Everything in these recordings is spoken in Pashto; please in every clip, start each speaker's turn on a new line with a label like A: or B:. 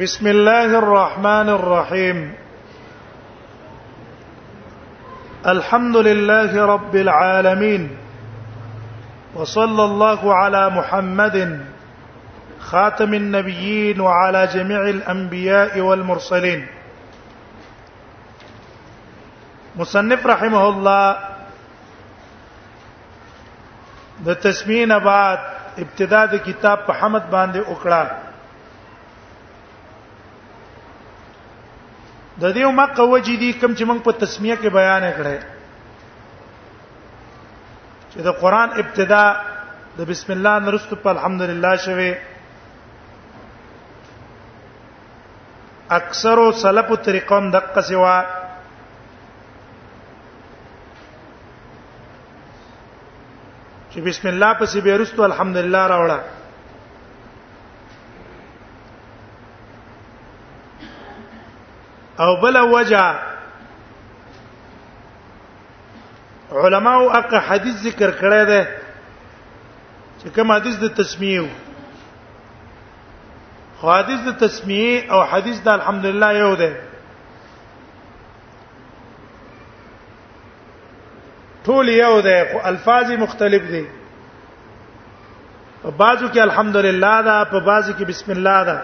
A: بسم الله الرحمن الرحيم الحمد لله رب العالمين وصلى الله على محمد خاتم النبيين وعلى جميع الانبياء والمرسلين مصنف رحمه الله د تسمیه نه بعد ابتدا د کتاب په حمد باندې وکړه د دې مکه وجې دي کوم چې موږ په تسمیه کې بیان کړي چې د قران ابتدا د بسم الله نرست په الحمدلله شوه اکثرو سلف طریقوم دقه سوا چې بسم الله پسې به رستو الحمدلله راوړه او بل وجه علماء او اق حدیث ذکر کړی دی چې کوم حدیث د تسمیه وو حدیث د تسمیه او حدیث د الحمدلله یو دی ټول یو دی خو الفاظ مختلف دي په بازو کې الحمدلله دا په بازو کې بسم الله دا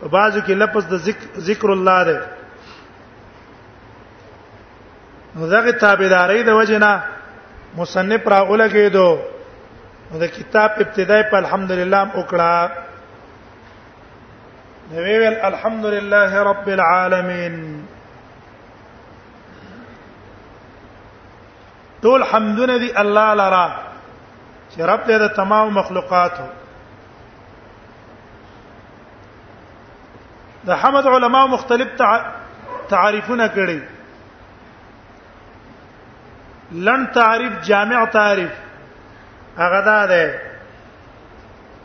A: په بازو کې لفظ د ذکر ذکر الله دی نو دغه تابعداري د وجنه مصنف را اولګېدو نو د کتاب ابتدای په الحمدلله وکړه نو ویل الحمدلله رب العالمین ټول حمدونه دی الله لرا چې رب دې د تمام مخلوقاتو د حمد علما مختلف تعریفونه کړي لن تعریف جامع تعریف هغه دا ده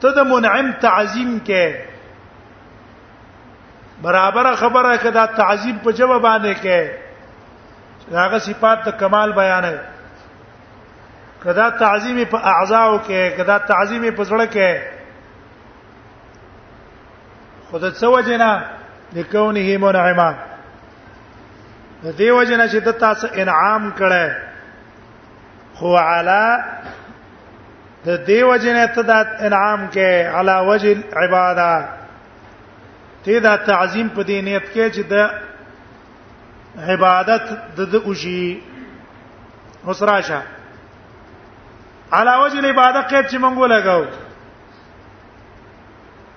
A: ته د منعم تعظیم کې برابر خبره کدا تعظیم په جواب باندې کې هغه صفات د کمال بیان ہے کدا تعظیم په اعضاو کې کدا تعظیم په زړه کې خود څه وجنه لکونه منعما د دې وجنه چې د تاسو انعام کړه خو علا د دیو جنې ته د انعام کې علا وجه العباده ته دا تعظیم په دې نیت کې چې د عبادت د د اوشي وسراشه علا وجه العباده کې چې مونږ لګاو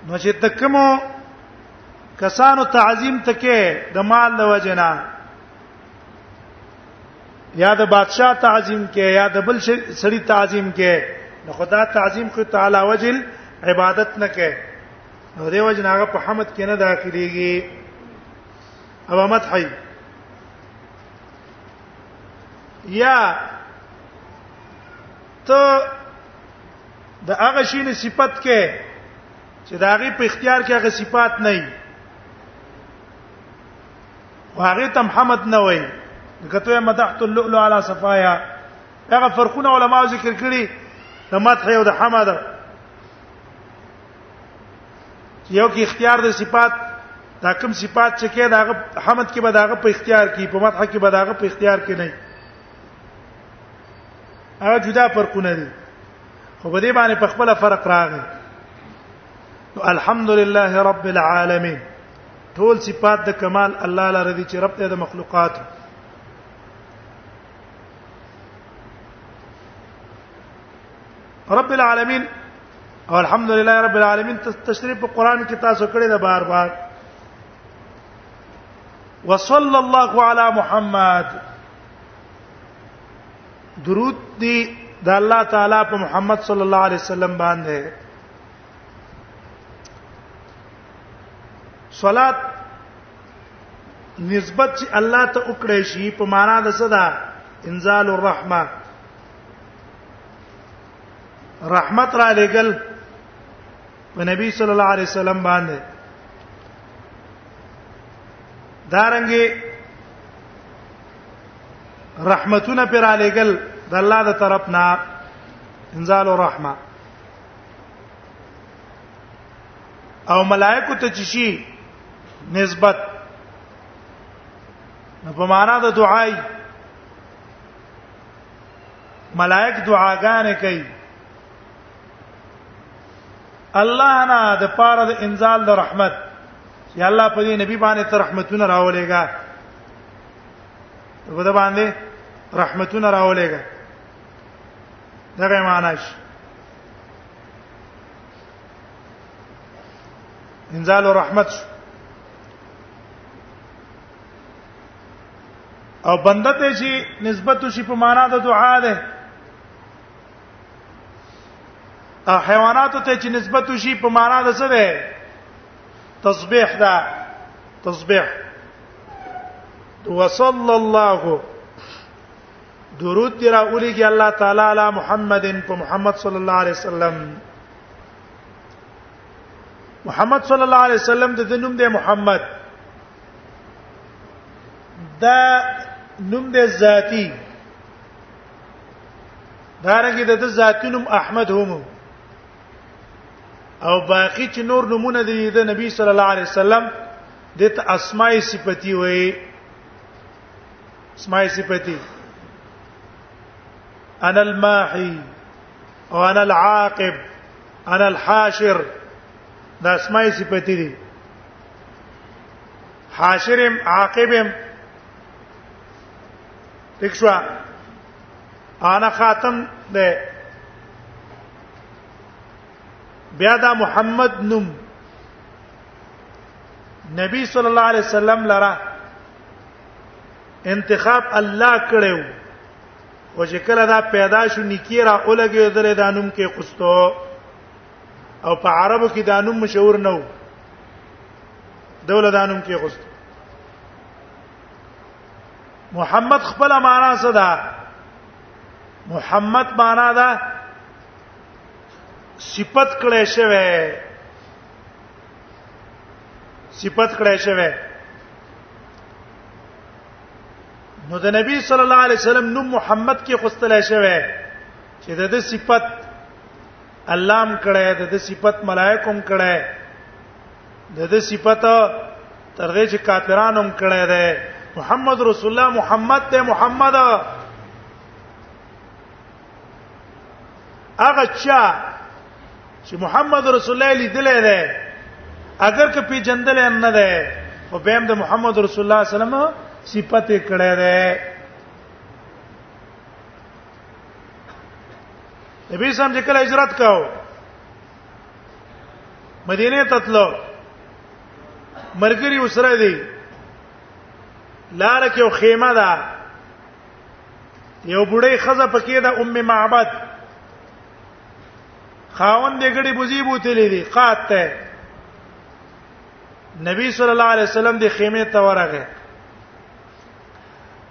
A: نو چې تکمو کسانو تعظیم تکې د مال د وجنه یا د بادشاہ تعظیم کې یا د بل سړي تعظیم کې نو خدا تعظیم خو تعالی وجل عبادت نه کې نو دی وجه هغه په حمد کې نه داخليږي او مدح یا ته د هغه شی نه صفت کې چې دا غي په اختیار کې هغه صفات نه وي هغه ته محمد نه وای کته مدحت اللؤلؤ على صفايا هغه فرقونه علما ذکر کړي د مدح او د حمد یو کې اختیار د صفات دا کوم صفات چې کې داغه حمد کې به داغه په اختیار کې په مدح کې به داغه په اختیار کې نه هغه جدا فرقونه دي خو په دې باندې په خپل فرق راغی الحمدلله رب العالمین ټول صفات د کمال الله لپاره دي چې رب ته د مخلوقات رب العالمین او الحمدلله رب العالمین تشریف په قران کې تاسو کړی دا بار بار وصلی الله علی محمد درود دی د الله تعالی په محمد صلی الله علیه وسلم باندې صلات نسبت چې الله ته وکړې شي په معنا د صدا انزال الرحمه رحمت را لګل په نبی صلی الله علیه وسلم باندې دارنګي رحمتونه پر علیګل د الله د طرف نه انزال الرحمه او ملائکه ته چې شي نسبت نو په معنا د دعای ملائک دعاګانې کوي الله نه د پاره د انزال د رحمت یا الله په دې نبی باندې ته رحمتونه راولېګا په دې باندې رحمتونه راولېګا دغه معنی شي انزال رحمت شو او بنده ته شي نسبت شي په معنا د دعا ده او حیوانات ته چې نسبت شي په معنا د څه ده تسبیح ده تسبیح وصلى الله درود دی را اولیږي الله تعالی علی محمد په محمد صلی الله علیه وسلم محمد صلی الله علیه وسلم د نوم دی محمد دا نوم دی ذاتی دا رنګه د ذاتی نوم احمد هم او باقی چې نور نمونه دي د نبی صلی الله علیه وسلم د اسماء صفتی وایي اسماء صفتی انا الماحي او انا العاقب انا الحاشر دا اسماء صفتی دي حاشرم عاقبم دښوا انا خاتم ده بیا دا محمد نوم نبی صلی الله علیه وسلم لره انتخاب الله کړو او چې کله دا پیدا شو نکی را اولګي دل دا نوم کې قستو او په عربو کې دا نوم مشهور نه و دوله دا نوم کې قستو محمد خپل معنا څه ده محمد معنا ده صفت کړي شوی صفت کړی شوی نو د نبی صلی الله علیه وسلم نوم محمد کې خوستل شوی چې د دې صفت علام کړه د دې صفت ملائکوم کړه د دې صفت تر دې چې کافرانوم کړه ده محمد رسول الله محمد ته محمد هغه چا چې محمد رسول الله لیدل دی اگر که په جندل نه دی او به هم د محمد رسول الله صلی الله علیه وسلم صفت کړه دی نبی سم چې کله هجرت کاو مدینه ته تلو مرګري وسره دی لار کې خیمه ده یو بډای خزه پکې د ام معبد خاوند دې ګړي بوزي بوتلې دي قات ته نبی صلی الله علیه وسلم د خیمه ته ورغه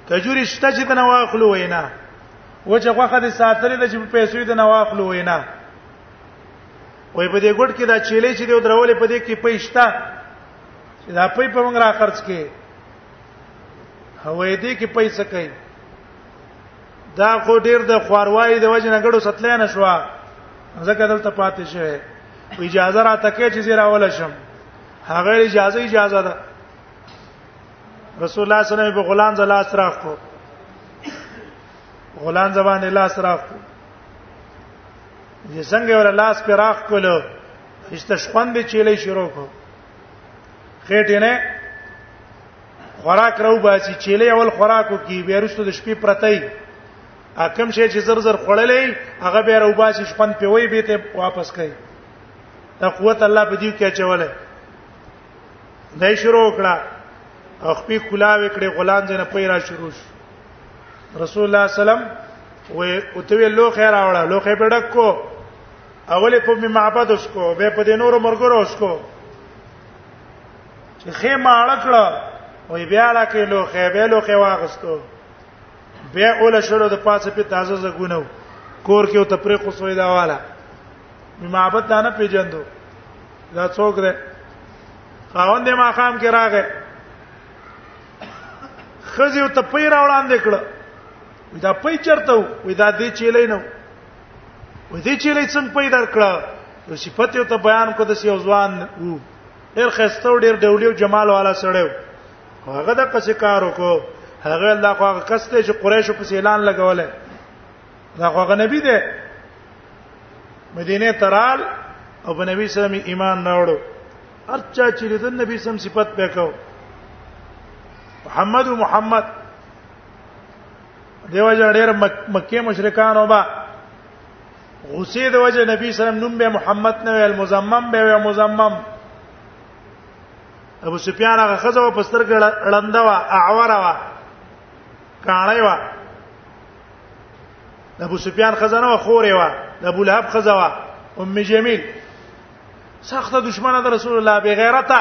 A: کجوري شته چې تنه واخلو وینا و چې غوخه د ساتلې د چې پیسې د نه واخلو وینا وای په دې ګډ کې دا چيلې چې د درولې په دې کې پیسې شته دا پې په موږ را خرج کې هوې دې کې پیسې کوي دا خو ډیر د خواروالي د وجه نه غړو ستلې نه شو ځکه دلته پاتې شوی اجازه را تکې چې زیرا ولا شم هغه اجازه اجازه ده رسول الله صلی الله علیه وسلم په غلام زلا اسراف کو غلام زبان الله اسراف کو چې څنګه ور لاس پر راخ کولو هیڅ شپند چیلې شروع کو خېټه نه خوراک راو باسي چې له اول خوراکو کې بیا رسو د شپې پرتای اکم شي چې زر زر خړلې هغه بیا راو باسي شپن په وای به ته واپس کوي دا قوت الله په دې کې چولې دای شروع کړه او خپې کلا وکړې غلام دې نه پیرا شروع شو رسول الله سلام و او ته لوخه راوړه لوخه په ډکو اول په می معبد اوس کو به په دې نور مرګور اوس کو چې خیمه اړکړه وې بیا لا کې لو خې به لو خې واغستو بیا اول شروع د پاسه په تازه زګونو کور کې او تفریق وسوي دا والا می معبد دا نه پیجندو دا څوک ده خاوند دې ما خام کې راغې خزي او تپیر وړاندې کړه دا پي چرته وې دا دې چیلې نه و دې چې لې څنګه پیدا کړه نو صفت یو ته بیان کو د سی ځوان وو ډېر خسته ډېر ډولي او جمال والا سره هغه د قصې کار وکړو هغه الله خو هغه کس ته چې قریشو په اعلان لګولې دا خو هغه نبی دی مدینه ترال او په نبی سره ایمان راوړو ارچا چې د نبی سم صفت پکاو محمد محمد دیو جن ډېر مکه مشرکان وبا غصې د وجه نبی سلام نوم به محمد نه ویل مزمم به ویل مزمم ابو سفیان هغه خزه په سترګ لنده وا اعوره وا کاڼه وا ابو سفیان خزه نه خورې وا ابو لهب خزه وا ام جمیل سخت دشمنه د رسول الله بغیرته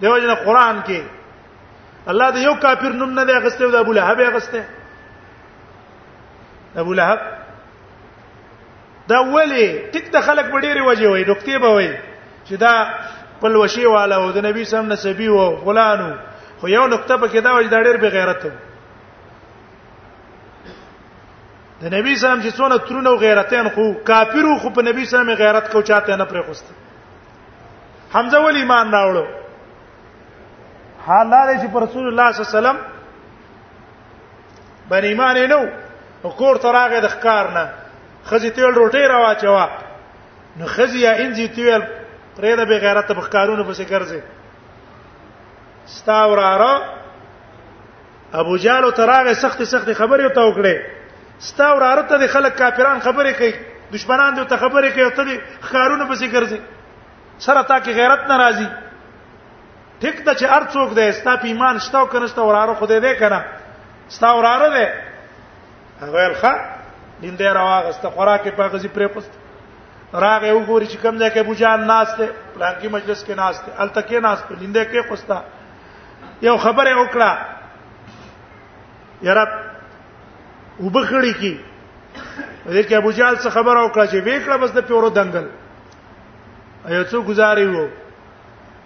A: دیو جن قران کې الله د یو کافر نوم نه دی غسته د ابو لهب غسته ابو لهب دا ولی ټیک د خلک په ډیره وجه وای نقطې به وای چې دا خپل وشي والا او د نبی سم نسبی او فلانو خو یو نقطه په کې دا وجه دا ډیر به غیرت د نبی سم چې څونه ترونه او غیرتین خو کافرو خو په نبی سم غیرت کو چاته نه پرې خوسته حمزه ول ایمان راوړو حال دا چې پر رسول الله صلی الله علیه وسلم باندې ایمان نه و کور ته راغی د ښکار نه خزي تیل روټي راواچوا نو خزي یا انځي تیل پرې د بی غیرت په ښکارونو پسې ګرځي ستاوراره ابو جال او تراغه سخت سخت خبرې وته وکړي ستاوراره ته خلک کافران خبرې کوي دشمنان دې ته خبرې کوي ته ښکارونو پسې ګرځي سره تا کې غیرت ناراضي ټیک ته چې هر څوک دی ستا په ایمان شته او کنه ستا وراره خدای دی کنه ستا وراره دی هغه الخه دین دی راغسته خوراکه په غزي پرې پست راغه وګوري چې کم ځای کې ابو جان ناس ته پلان کې مجلس کې ناس ته الته کې ناس په لیندې کې پستا یو خبره وکړه یاره وبخړی کی دې کې ابو جال څه خبره وکړه چې وکړه بس د پیورو دنګل ایو څو گزارې وو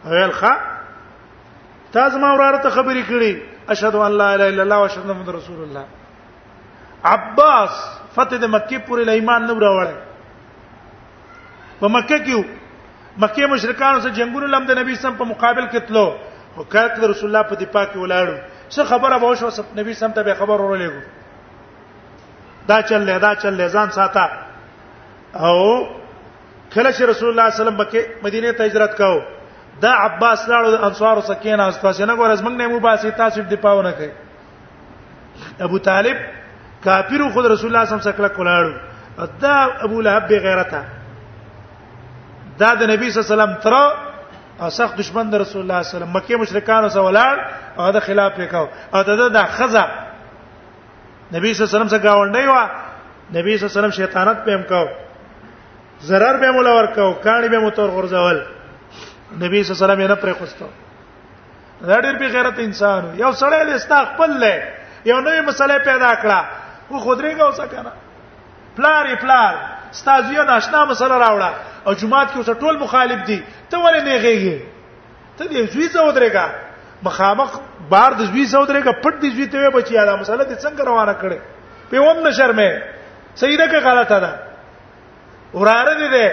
A: ویل ښا تاسو ما وراره ته خبرې کړې اشهد ان لا اله الا الله واشهد ان محمد رسول الله عباس فتح د مکه پورې له ایمان نه وراوړل په مکه کې مکه مشرکان سره جنگونو لم د نبی سم په مقابل کې تلو او کات رسول الله په دفاع کې ولاړو څه خبره به شو سب نبی سم ته به خبر ورولېګو دا چل له دا چل له ځان ساته او کله چې رسول الله صلی الله علیه وسلم مکه مدینه ته هجرت کاو دا عباس لاړو د انصارو سکین استا چې نه ګورز موږ نه مو باسي تاسو دې پاونه کوي ابو طالب کافر خو رسول الله صلی الله علیه وسلم سره کولاړو دا ابو لهب غیرته دا د نبی صلی الله علیه وسلم تر او سخت دشمن د رسول الله صلی الله علیه وسلم مکه مشرکانو سره ولاړ او دا خلاف وکاو او دا د خزه نبی صلی الله علیه وسلم څخه گاونډي و نبی صلی الله علیه وسلم شیطانت پېم کاو zarar به مولا ورکاو کاڼي به موتور غرزول نبی صلی الله علیه وسلم یې نه پرې خوستو دا ډېر به غیرت انسان یو سړی د استا خپل لې یو نوې مسله پیدا کړه خو خودريګه اوسه کنه پلار یې پلار ستاسو یو ناشنا مسله راوړه او جمعات کې اوس ټول مخالف دي ته ولې نه غېږي ته دې زوی ته ودرېګا مخامخ بار د زوی ته ودرېګا پټ دې زوی ته بچي دا مسله دې څنګه روانه کړې په ووم نه شرمې سیده که غلطه ده وراره دې ده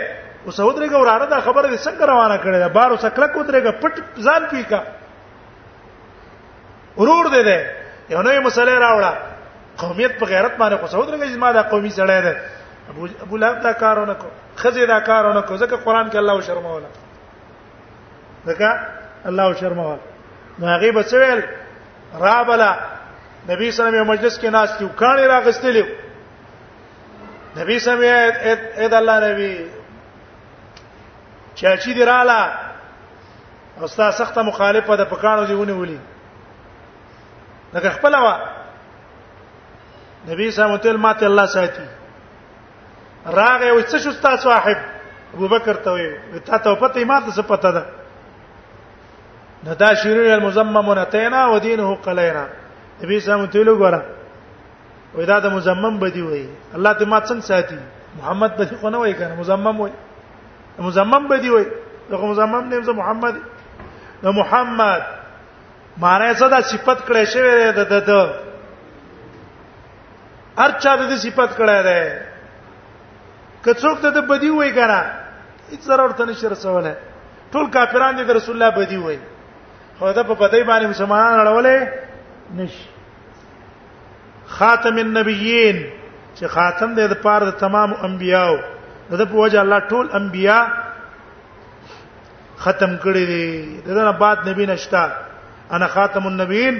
A: اوس ودرېګا وراره دا خبره دې څنګه روانه کړې ده بار اوس کلک ودرېګا پټ ځان پیکا ورور دې ده یو نوې مسله راوړه قومیت په غیرت باندې خو سعود رنګ ما دا قومي سړی دی ابو ابو لهب دا کارونه کو خزه دا کارونه کو ځکه قران کې الله شرموله دغه الله او شرموا نو هغه بچویل را بلا نبی صلی الله علیه وسلم مجلس کې ناس کیو کانه راغستلیو نبی صلی الله علیه وسلم اې د الله نبی چا چې دی رااله او ستا سخته مخالفه ده پکانو دیونه ولي لکه خپل وا نبی صلی الله علیه وسلم ماته الله ساتي راغه وي څه شو تاسو صاحب ابو بکر ته وي ته ته پته ما ته څه پته ده نه دا شیرین المزمم نتینا و دینه قلینا نبی سلام ته لو ګره وې دا د مزمم بدی وای الله ته ما څنګه ساتي محمد به خو نه وای کنه مزمم وای مزمم بدی وای دغه مزمم نیم زه محمد نو محمد معنی څه دا صفت کړی شوی دی د د ارچا د صفات کړه ده کڅوک ته د بدی وای کنه هیڅ ضرر ته نشي رسوله ټول کافران دي رسول الله بدی وای خو دا په بدی باندې مسلمانان اړولې نشي خاتم النبیین چې خاتم دې د پاره د تمام انبیاو د په وجه الله ټول انبیا ختم کړی دی دغه بعد نبی نشتا انا خاتم النبیین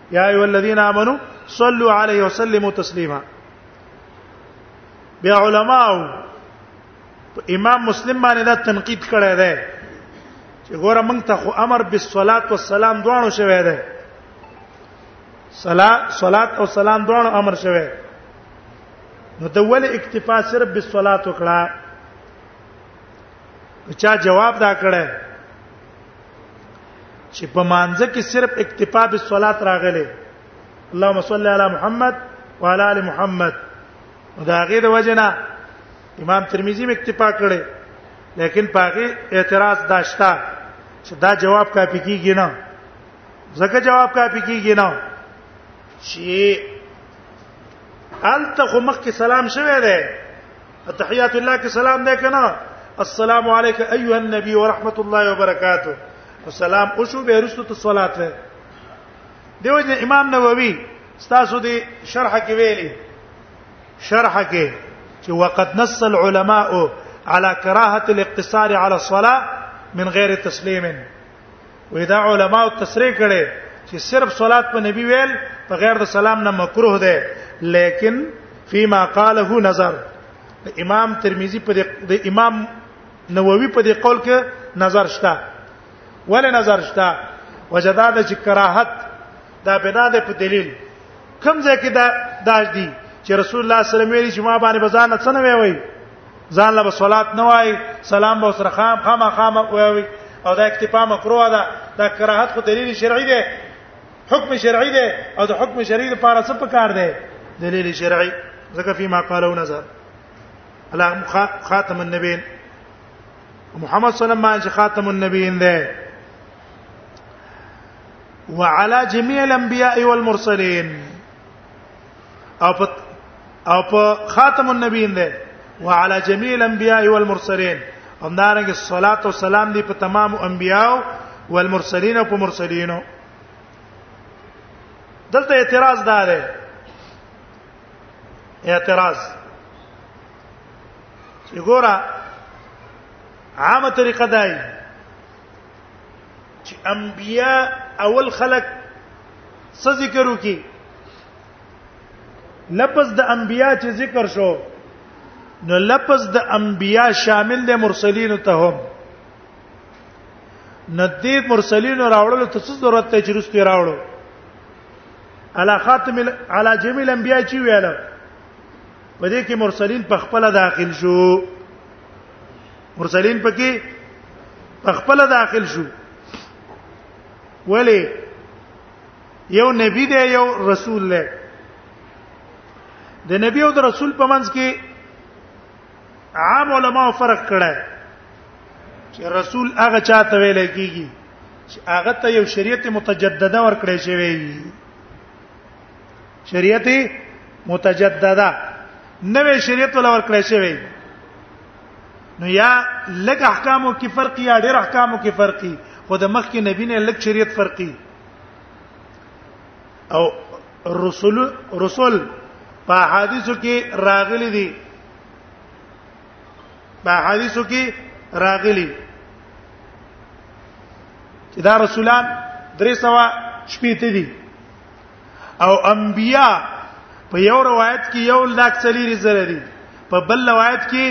A: یا ایو الذین آمنو صلوا علیه وسلموا تسلیما بیا علماء امام مسلم باندې دا تنقید کړی دی چې ګوره موږ ته خو امر بالصلاه والسلام دوانو شوی دی صلا صلات او سلام دوانو امر شوی نو د ول اکتفا صرف بالصلاه وکړه چا جواب دا کړه چې په مانځ کې صرف اکتفا به صلات راغله اللهم صل علی محمد وعلى ال محمد دا غیر وجنه امام ترمذی هم اکتفا کړي لیکن پاغي اعتراض داشتا چې دا جواب کافی کیږي نه ځکه جواب کافی کیږي نه چې الته خو مخکې سلام شوه دی التحیات الله کې سلام دی کنه السلام علیک ایها النبی ورحمت الله وبرکاته السلام او شو به رسو ته صلات وې دیو جن امام نووي ستاسو دی شرح کې ویلي شرح کې چې وقد نص العلماء على كراهه الاقتصار على الصلاه من غير تسليم وې دا علما تصریح کړي چې صرف صلات په نبی ویل په غیر د سلام نه مکروه ده لیکن فيما قاله نظر امام ترمذی په د امام نووي په دې قول کې نظر شته ولې نظر شته وجدا د چې کراهت دا بنا ده په دلیل کوم ځای کې دا داج دي چې رسول الله صلی الله علیه وسلم ویلي چې ما باندې بزانه څه نه وی وی ځان له صلات نه وای سلام به سره خام خام خام وای او دا اکتفا مکروه ده دا کراهت خو دلیل شرعي دی حکم شرعي دی او د حکم شرعي لپاره څه پکار دی دلیل شرعي ځکه فيما قالو نظر الله خاتم النبيين محمد صلی الله علیه وسلم خاتم النبیین دی وعلى جميع الانبياء والمرسلين او په او په خاتم النبیین ده وعلى جميع الانبياء والمرسلين همدارنګه صلوات و سلام دی په تمام انبیاء والمرسلین او په مرسلینو دلته اعتراض دا ده اعتراض چې ګوره عامه طریقه دای چې انبیا اول خلق څه ذکر وکي لفظ د انبیا چې ذکر شو نو لفظ د انبیا شامل دی مرسلین ته هم ندی مرسلین راوړل ته څه ضرورت ته چرستي راوړو علا خاتم علا جمیل انبیا چې ویل په دې کې مرسلین په خپل داخل شو مرسلین پکې خپل داخل شو ولی یو نبی دی یو رسول دی د نبی او د رسول په منځ کې عام علما فرق کړه چې رسول هغه چاته ویل کیږي چې هغه ته یو شریعت متجدده ورکړی شوی وي شریعت متجدده نوې شریعت ولا ورکړې شوی نو یا لګ احکامو کې فرق یا ډېر احکامو کې فرقي خو د مخکې نبی نه لګ شریعت فرقي او رسول رسول په حدیثو کې راغلي دي په حدیثو کې راغلي چې دا رسولان درې سوا شپې ته دي او انبیا په یو روایت کې یو لاک چلیری زره دي په بل روایت کې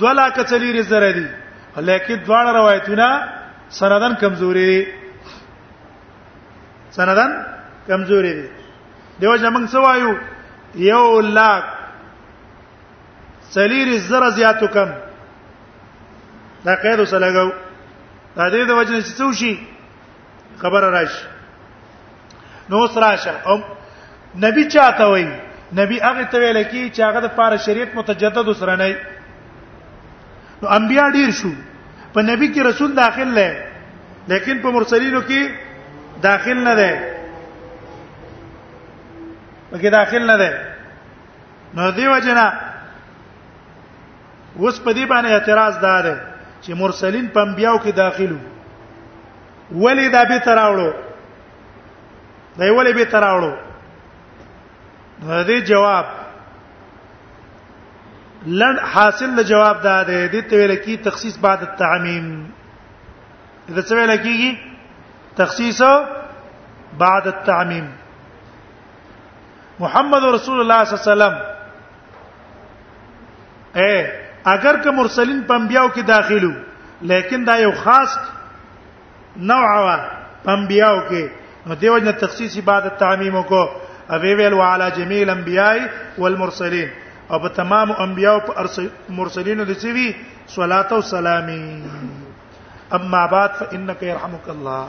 A: دو لاک چلیری زره دي لکه دواړه روایتونه سندن کمزوري دي سندن کمزوري دي دیو ځمنګ سوایو یو لاک سلیری زره زیاتو کم دا قید وسلګو دا دې د وجه چې څه وشي خبر راشي نو سراشه او نبی چاته وای نبی هغه ته ویل کی چې هغه د پاره شریعت متجدد سره نه نو انبیا ډیر شو په نبی کې رسول داخل لې لیکن په مرسلینو کې داخل نه ده پکې داخل نه ده نو دیو جنا اوس په دې باندې اعتراض دار چې مرسلین په انبیاو کې داخلو ولې دا به تراوړو دا ولې به تراوړو دې جواب لن حاصل له جواب دا دی د تویل کی تخصیص بعد التعمیم اذا سویل کیږي تخصیص بعد التعمیم محمد رسول الله صلی الله علیه وسلم اے اگر که مرسلین په انبیاو کې داخلو لیکن دا یو خاص نوع وا په انبیاو کې نو دیو جن تخصیص بعد تعمیم کو او ویل وعلى جميع الانبیاء والمرسلین او په تمام انبیاو په مرسلینو د سیوی صلوات او سلام اما بعد فانك يرحمك الله